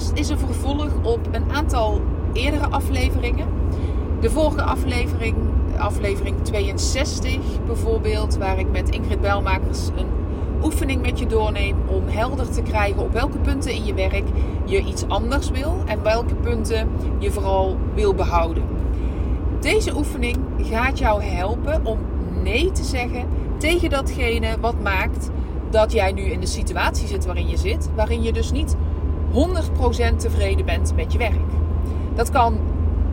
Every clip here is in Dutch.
Podcast is een vervolg op een aantal eerdere afleveringen. De vorige aflevering, aflevering 62 bijvoorbeeld, waar ik met Ingrid Bijlmakers een oefening met je doorneem om helder te krijgen op welke punten in je werk je iets anders wil en welke punten je vooral wil behouden. Deze oefening gaat jou helpen om nee te zeggen tegen datgene wat maakt dat jij nu in de situatie zit waarin je zit, waarin je dus niet 100% tevreden bent met je werk. Dat kan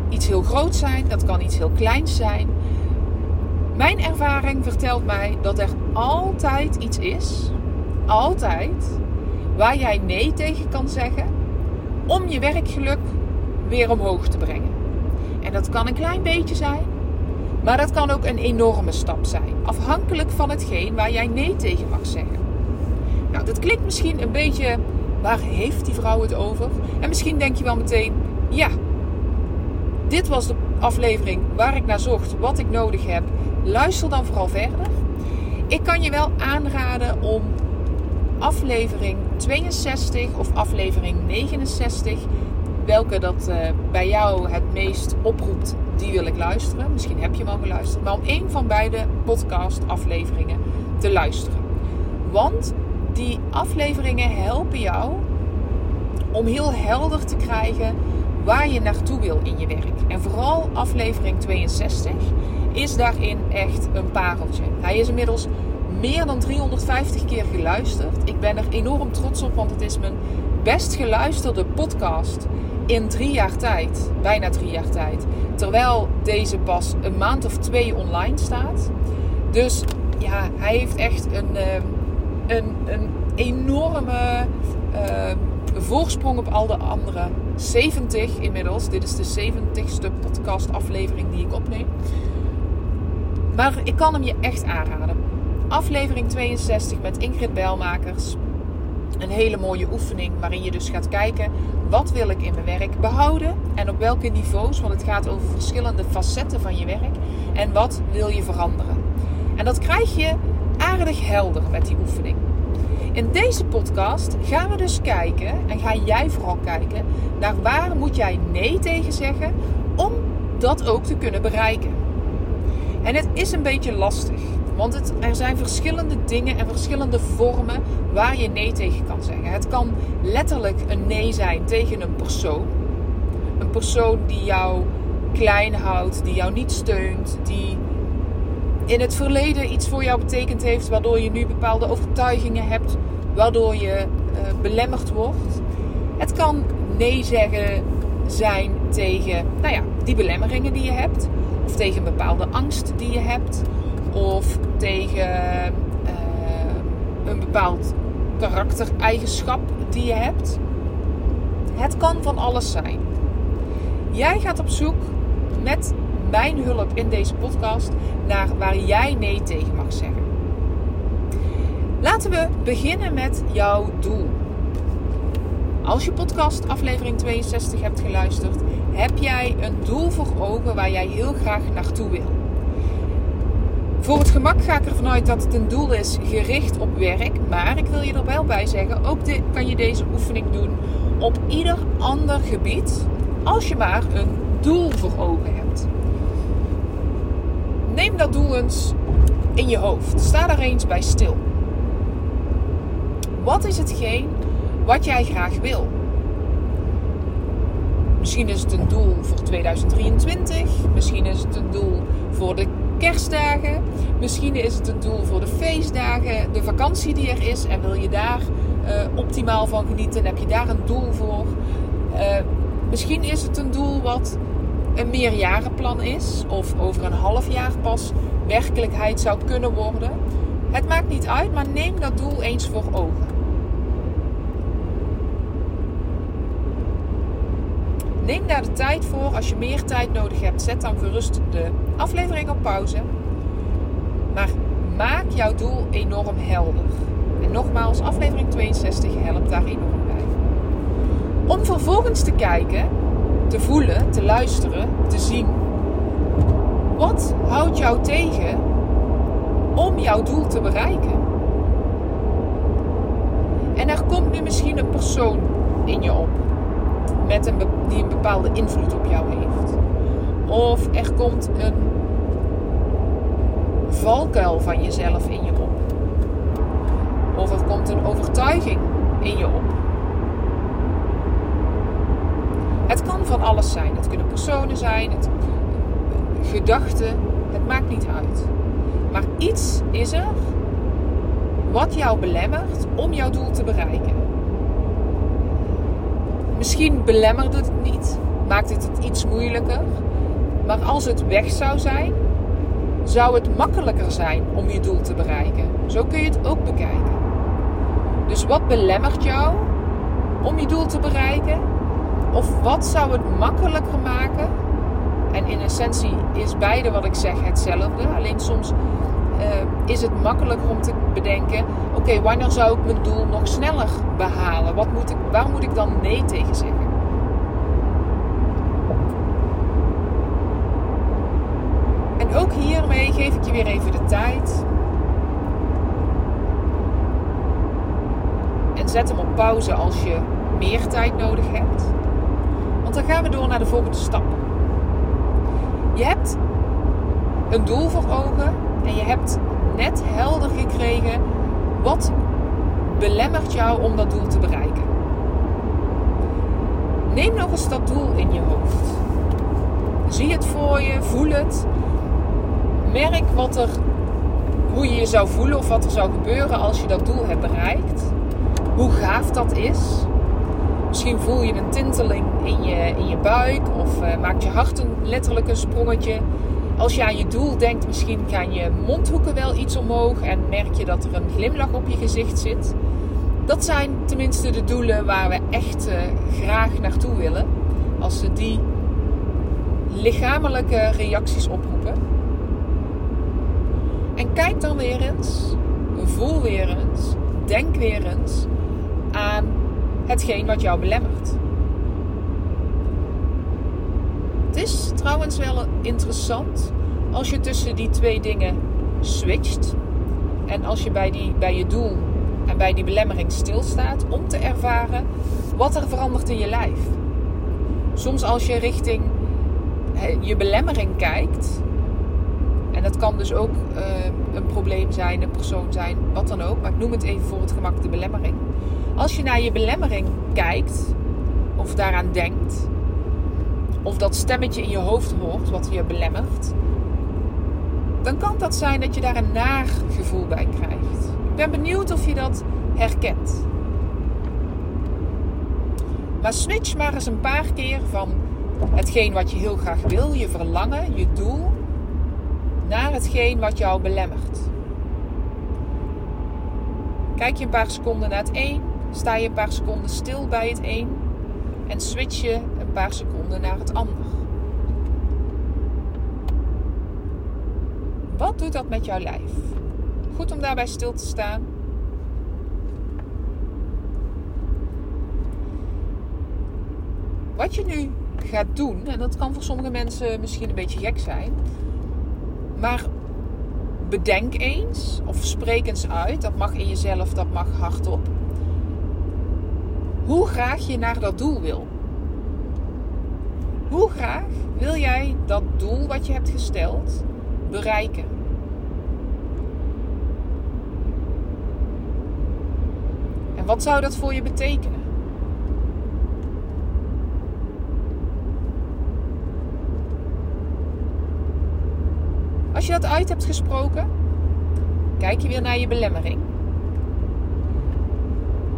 iets heel groots zijn, dat kan iets heel kleins zijn. Mijn ervaring vertelt mij dat er altijd iets is, altijd, waar jij nee tegen kan zeggen om je werkgeluk weer omhoog te brengen. En dat kan een klein beetje zijn, maar dat kan ook een enorme stap zijn, afhankelijk van hetgeen waar jij nee tegen mag zeggen. Nou, dat klinkt misschien een beetje, waar heeft die vrouw het over? En misschien denk je wel meteen, ja, dit was de aflevering waar ik naar zocht, wat ik nodig heb. Luister dan vooral verder. Ik kan je wel aanraden om aflevering 62 of aflevering 69, welke dat uh, bij jou het meest oproept, die wil ik luisteren. Misschien heb je hem al geluisterd, maar om één van beide podcast afleveringen te luisteren. Want die afleveringen helpen jou om heel helder te krijgen waar je naartoe wil in je werk. En vooral aflevering 62 is daarin echt een pareltje. Hij is inmiddels meer dan 350 keer geluisterd. Ik ben er enorm trots op, want het is mijn best geluisterde podcast in drie jaar tijd. Bijna drie jaar tijd. Terwijl deze pas een maand of twee online staat. Dus ja, hij heeft echt een, ehm, een, een enorme uh, voorsprong op al de andere 70 inmiddels. Dit is de 70ste podcast aflevering die ik opneem. Maar ik kan hem je echt aanraden. Aflevering 62 met Ingrid Bijlmakers. Een hele mooie oefening waarin je dus gaat kijken wat wil ik in mijn werk behouden en op welke niveaus, want het gaat over verschillende facetten van je werk en wat wil je veranderen. En dat krijg je aardig helder met die oefening. In deze podcast gaan we dus kijken, en ga jij vooral kijken, naar waar moet jij nee tegen zeggen om dat ook te kunnen bereiken. En het is een beetje lastig, want er zijn verschillende dingen en verschillende vormen waar je nee tegen kan zeggen. Het kan letterlijk een nee zijn tegen een persoon. Een persoon die jou klein houdt, die jou niet steunt, die in het verleden iets voor jou betekend heeft, waardoor je nu bepaalde overtuigingen hebt, waardoor je uh, belemmerd wordt. Het kan nee zeggen zijn tegen nou ja, die belemmeringen die je hebt, of tegen een bepaalde angst die je hebt, of tegen uh, een bepaald karaktereigenschap die je hebt. Het kan van alles zijn. Jij gaat op zoek met mijn hulp in deze podcast naar waar jij nee tegen mag zeggen. Laten we beginnen met jouw doel. Als je podcast aflevering 62 hebt geluisterd, heb jij een doel voor ogen waar jij heel graag naartoe wil. Voor het gemak ga ik ervan uit dat het een doel is gericht op werk, maar ik wil je er wel bij zeggen, ook kan je deze oefening doen op ieder ander gebied, als je maar een doel voor ogen hebt neem dat doel eens in je hoofd. Sta daar eens bij stil. Wat is hetgeen wat jij graag wil? Misschien is het een doel voor 2023. Misschien is het een doel voor de kerstdagen. Misschien is het een doel voor de feestdagen, de vakantie die er is. En wil je daar uh, optimaal van genieten? Heb je daar een doel voor? Uh, misschien is het een doel wat een meerjarenplan is, of over een half jaar pas werkelijkheid zou kunnen worden. Het maakt niet uit, maar neem dat doel eens voor ogen. Neem daar de tijd voor. Als je meer tijd nodig hebt, zet dan gerust de aflevering op pauze. Maar maak jouw doel enorm helder. En nogmaals, aflevering 62 helpt daar enorm bij. Om vervolgens te kijken, te voelen, te luisteren, te zien. Wat houdt jou tegen om jouw doel te bereiken? En er komt nu misschien een persoon in je op met een, die een bepaalde invloed op jou heeft. Of er komt een valkuil van jezelf in je op. Of er komt een overtuiging in je op. Het kan van alles zijn. Het kunnen personen zijn, het, gedachten. Het maakt niet uit. Maar iets is er wat jou belemmert om jouw doel te bereiken. Misschien belemmert het niet, maakt het het iets moeilijker. Maar als het weg zou zijn, zou het makkelijker zijn om je doel te bereiken. Zo kun je het ook bekijken. Dus wat belemmert jou om je doel te bereiken? Of wat zou het makkelijker maken? En in essentie is beide wat ik zeg hetzelfde. Alleen soms uh, is het makkelijker om te bedenken: oké, wanneer zou ik mijn doel nog sneller behalen? Wat moet ik, waar moet ik dan nee tegen zeggen? En ook hiermee geef ik je weer even de tijd. En zet hem op pauze als je meer tijd nodig hebt. Gaan we door naar de volgende stap. Je hebt een doel voor ogen en je hebt net helder gekregen wat belemmert jou om dat doel te bereiken. Neem nog eens dat doel in je hoofd. Zie het voor je, voel het. Merk wat er, hoe je je zou voelen of wat er zou gebeuren als je dat doel hebt bereikt. Hoe gaaf dat is. Misschien voel je een tinteling in je, in je buik of uh, maakt je hart een, letterlijk een sprongetje. Als je aan je doel denkt, misschien gaan je mondhoeken wel iets omhoog en merk je dat er een glimlach op je gezicht zit. Dat zijn tenminste de doelen waar we echt uh, graag naartoe willen. Als ze die lichamelijke reacties oproepen. En kijk dan weer eens, voel weer eens, denk weer eens aan hetgeen wat jou belemmert. Het is trouwens wel interessant als je tussen die twee dingen switcht. En als je bij, die, bij je doel en bij die belemmering stilstaat om te ervaren wat er verandert in je lijf. Soms als je richting je belemmering kijkt, en dat kan dus ook uh, een probleem zijn, een persoon zijn, wat dan ook, maar ik noem het even voor het gemak de belemmering. Als je naar je belemmering kijkt, of daaraan denkt, of dat stemmetje in je hoofd hoort wat je belemmert, dan kan dat zijn dat je daar een naar gevoel bij krijgt. Ik ben benieuwd of je dat herkent. Maar switch maar eens een paar keer van hetgeen wat je heel graag wil, je verlangen, je doel, naar hetgeen wat jou belemmert. Kijk je een paar seconden naar het een, sta je een paar seconden stil bij het een en switch je een paar seconden naar het ander. Wat doet dat met jouw lijf? Goed om daarbij stil te staan. Wat je nu gaat doen, en dat kan voor sommige mensen misschien een beetje gek zijn, maar bedenk eens of spreek eens uit, dat mag in jezelf, dat mag hardop, hoe graag je naar dat doel wil. Hoe graag wil jij dat doel wat je hebt gesteld bereiken? En wat zou dat voor je betekenen? Als je dat uit hebt gesproken, kijk je weer naar je belemmering.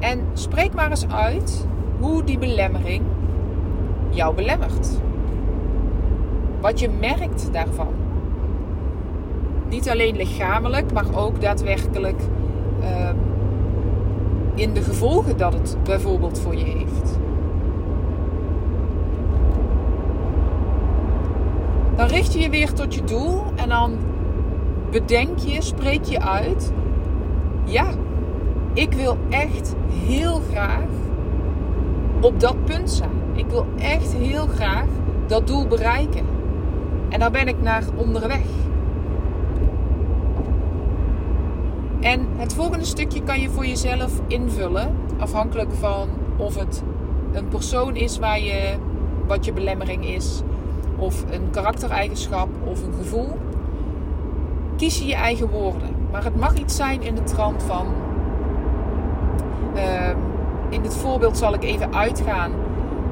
En spreek maar eens uit hoe die belemmering jou belemmert. Wat je merkt daarvan. Niet alleen lichamelijk, maar ook daadwerkelijk ehm, in de gevolgen dat het bijvoorbeeld voor je heeft. Dan richt je je weer tot je doel en dan bedenk je, spreek je uit. Ja, ik wil echt heel graag op dat punt zijn. Ik wil echt heel graag dat doel bereiken. En daar ben ik naar onderweg. En het volgende stukje kan je voor jezelf invullen, afhankelijk van of het een persoon is waar je, wat je belemmering is, of een karaktereigenschap of een gevoel. Kies je je eigen woorden. Maar het mag iets zijn in de trant van. Uh, in dit voorbeeld zal ik even uitgaan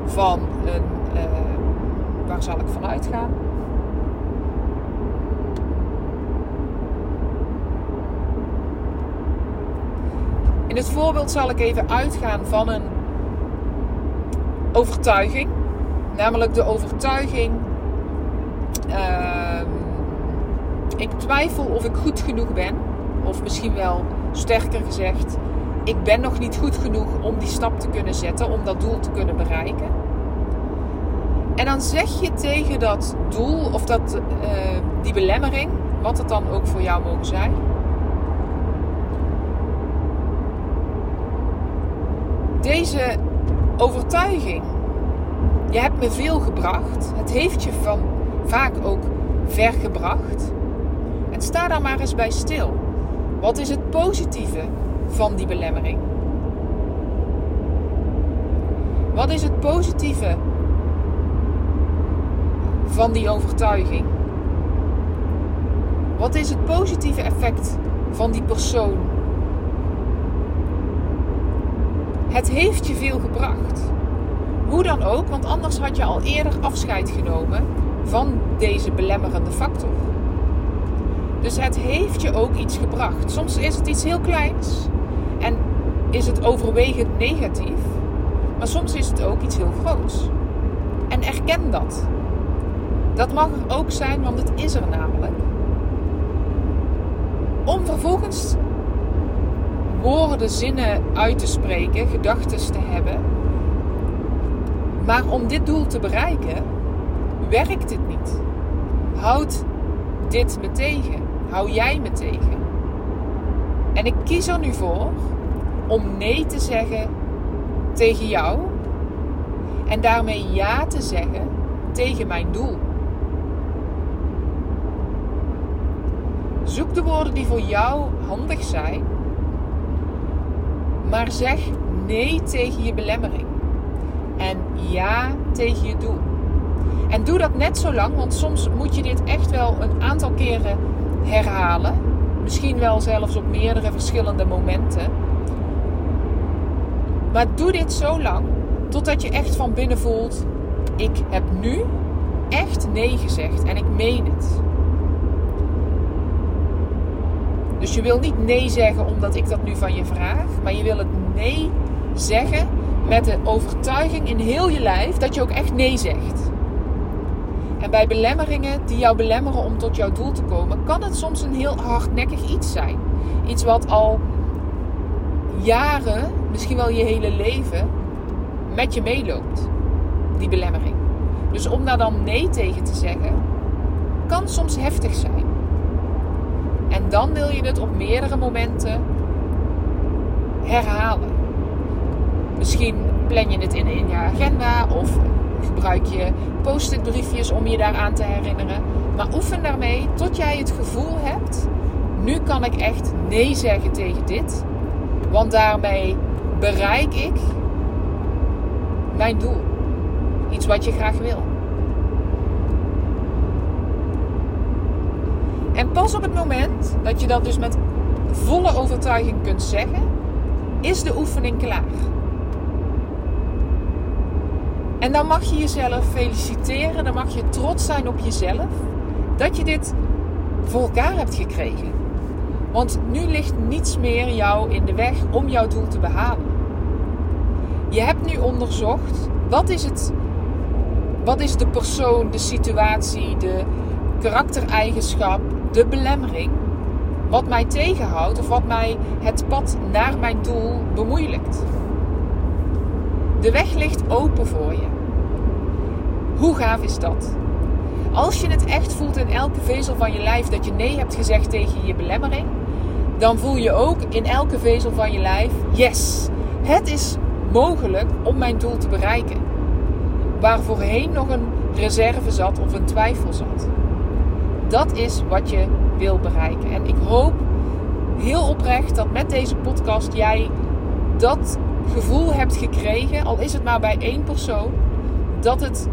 van een. Uh, waar zal ik van uitgaan? In het voorbeeld zal ik even uitgaan van een overtuiging. Namelijk de overtuiging. Uh, ik twijfel of ik goed genoeg ben. Of misschien wel sterker gezegd. Ik ben nog niet goed genoeg om die stap te kunnen zetten. Om dat doel te kunnen bereiken. En dan zeg je tegen dat doel of dat, uh, die belemmering. Wat het dan ook voor jou mogen zijn deze overtuiging. Je hebt me veel gebracht. Het heeft je van vaak ook ver gebracht. En sta daar maar eens bij stil. Wat is het positieve van die belemmering? Wat is het positieve van die overtuiging? Wat is het positieve effect van die persoon Het heeft je veel gebracht. Hoe dan ook, want anders had je al eerder afscheid genomen van deze belemmerende factor. Dus het heeft je ook iets gebracht. Soms is het iets heel kleins en is het overwegend negatief, maar soms is het ook iets heel groots. En erken dat. Dat mag er ook zijn, want het is er namelijk. Om vervolgens woorden, zinnen uit te spreken, gedachten te hebben. Maar om dit doel te bereiken, werkt dit niet. Houd dit me tegen. Hou jij me tegen. En ik kies er nu voor om nee te zeggen tegen jou. En daarmee ja te zeggen tegen mijn doel. Zoek de woorden die voor jou handig zijn maar zeg nee tegen je belemmering. En ja tegen je doel. En doe dat net zo lang, want soms moet je dit echt wel een aantal keren herhalen. Misschien wel zelfs op meerdere verschillende momenten. Maar doe dit zo lang totdat je echt van binnen voelt: ik heb nu echt nee gezegd en ik meen het. Dus je wil niet nee zeggen omdat ik dat nu van je vraag, maar je wil het nee zeggen met de overtuiging in heel je lijf dat je ook echt nee zegt. En bij belemmeringen die jou belemmeren om tot jouw doel te komen, kan het soms een heel hardnekkig iets zijn. Iets wat al jaren, misschien wel je hele leven, met je meeloopt. Die belemmering. Dus om daar dan nee tegen te zeggen, kan soms heftig zijn. En dan wil je het op meerdere momenten herhalen. Misschien plan je het in, in je agenda of gebruik je post-it briefjes om je daaraan te herinneren. Maar oefen daarmee tot jij het gevoel hebt: nu kan ik echt nee zeggen tegen dit. Want daarmee bereik ik mijn doel. Iets wat je graag wil. En pas op het moment dat je dat dus met volle overtuiging kunt zeggen, is de oefening klaar. En dan mag je jezelf feliciteren, dan mag je trots zijn op jezelf dat je dit voor elkaar hebt gekregen. Want nu ligt niets meer jou in de weg om jouw doel te behalen. Je hebt nu onderzocht wat is het, wat is de persoon, de situatie, de karaktereigenschap de belemmering wat mij tegenhoudt of wat mij het pad naar mijn doel bemoeilijkt. De weg ligt open voor je. Hoe gaaf is dat? Als je het echt voelt in elke vezel van je lijf dat je nee hebt gezegd tegen je belemmering, dan voel je ook in elke vezel van je lijf: yes, het is mogelijk om mijn doel te bereiken. Waar voorheen nog een reserve zat of een twijfel zat. Dat is wat je wil bereiken. En ik hoop heel oprecht dat met deze podcast jij dat gevoel hebt gekregen, al is het maar bij één persoon, dat het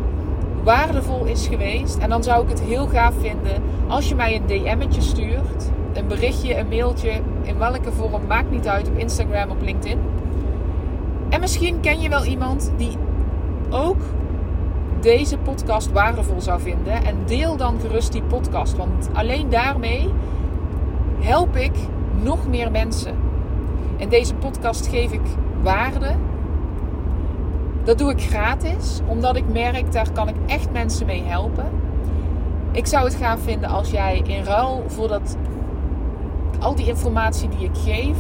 waardevol is geweest. En dan zou ik het heel gaaf vinden als je mij een DM'tje stuurt, een berichtje, een mailtje, in welke vorm, maakt niet uit, op Instagram, op LinkedIn. En misschien ken je wel iemand die ook deze podcast waardevol zou vinden. En deel dan gerust die podcast. Want alleen daarmee help ik nog meer mensen. In deze podcast geef ik waarde. Dat doe ik gratis, omdat ik merk daar kan ik echt mensen mee helpen. Ik zou het gaaf vinden als jij in ruil voor dat, al die informatie die ik geef,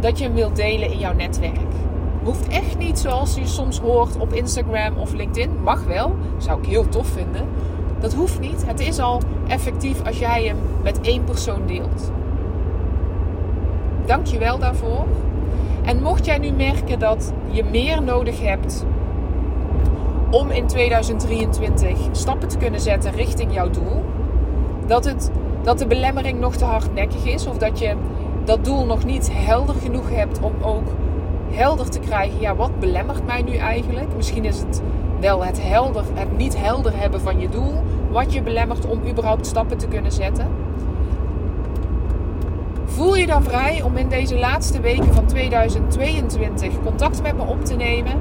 dat je hem wilt delen in jouw netwerk. Hoeft echt niet zoals je soms hoort op Instagram of LinkedIn. Mag wel, zou ik heel tof vinden. Dat hoeft niet. Het is al effectief als jij hem met één persoon deelt. Dank je wel daarvoor. En mocht jij nu merken dat je meer nodig hebt om in 2023 stappen te kunnen zetten richting jouw doel, dat, het, dat de belemmering nog te hardnekkig is of dat je dat doel nog niet helder genoeg hebt om ook helder te krijgen, ja, wat belemmert mij nu eigenlijk? Misschien is het wel het, helder, het niet helder hebben van je doel, wat je belemmert om überhaupt stappen te kunnen zetten. Voel je dan vrij om in deze laatste weken van 2022 contact met me op te nemen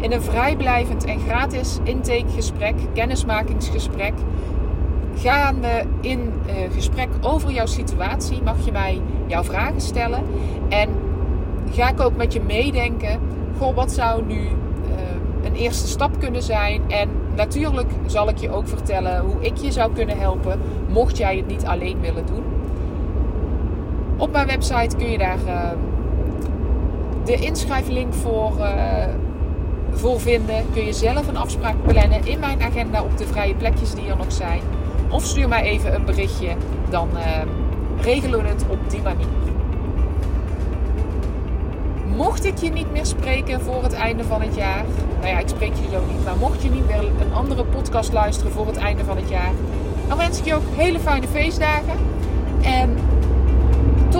in een vrijblijvend en gratis intakegesprek, kennismakingsgesprek. Gaan we in uh, gesprek over jouw situatie, mag je mij jouw vragen stellen en ga ik ook met je meedenken. Goh, wat zou nu uh, een eerste stap kunnen zijn? En natuurlijk zal ik je ook vertellen hoe ik je zou kunnen helpen, mocht jij het niet alleen willen doen. Op mijn website kun je daar uh, de inschrijflink voor, uh, voor vinden. Kun je zelf een afspraak plannen in mijn agenda op de vrije plekjes die er nog zijn. Of stuur mij even een berichtje, dan regelen we het op die manier. Mocht ik je niet meer spreken voor het einde van het jaar. Nou ja, ik spreek je zo niet. Maar mocht je niet meer een andere podcast luisteren voor het einde van het jaar. Dan wens ik je ook hele fijne feestdagen. En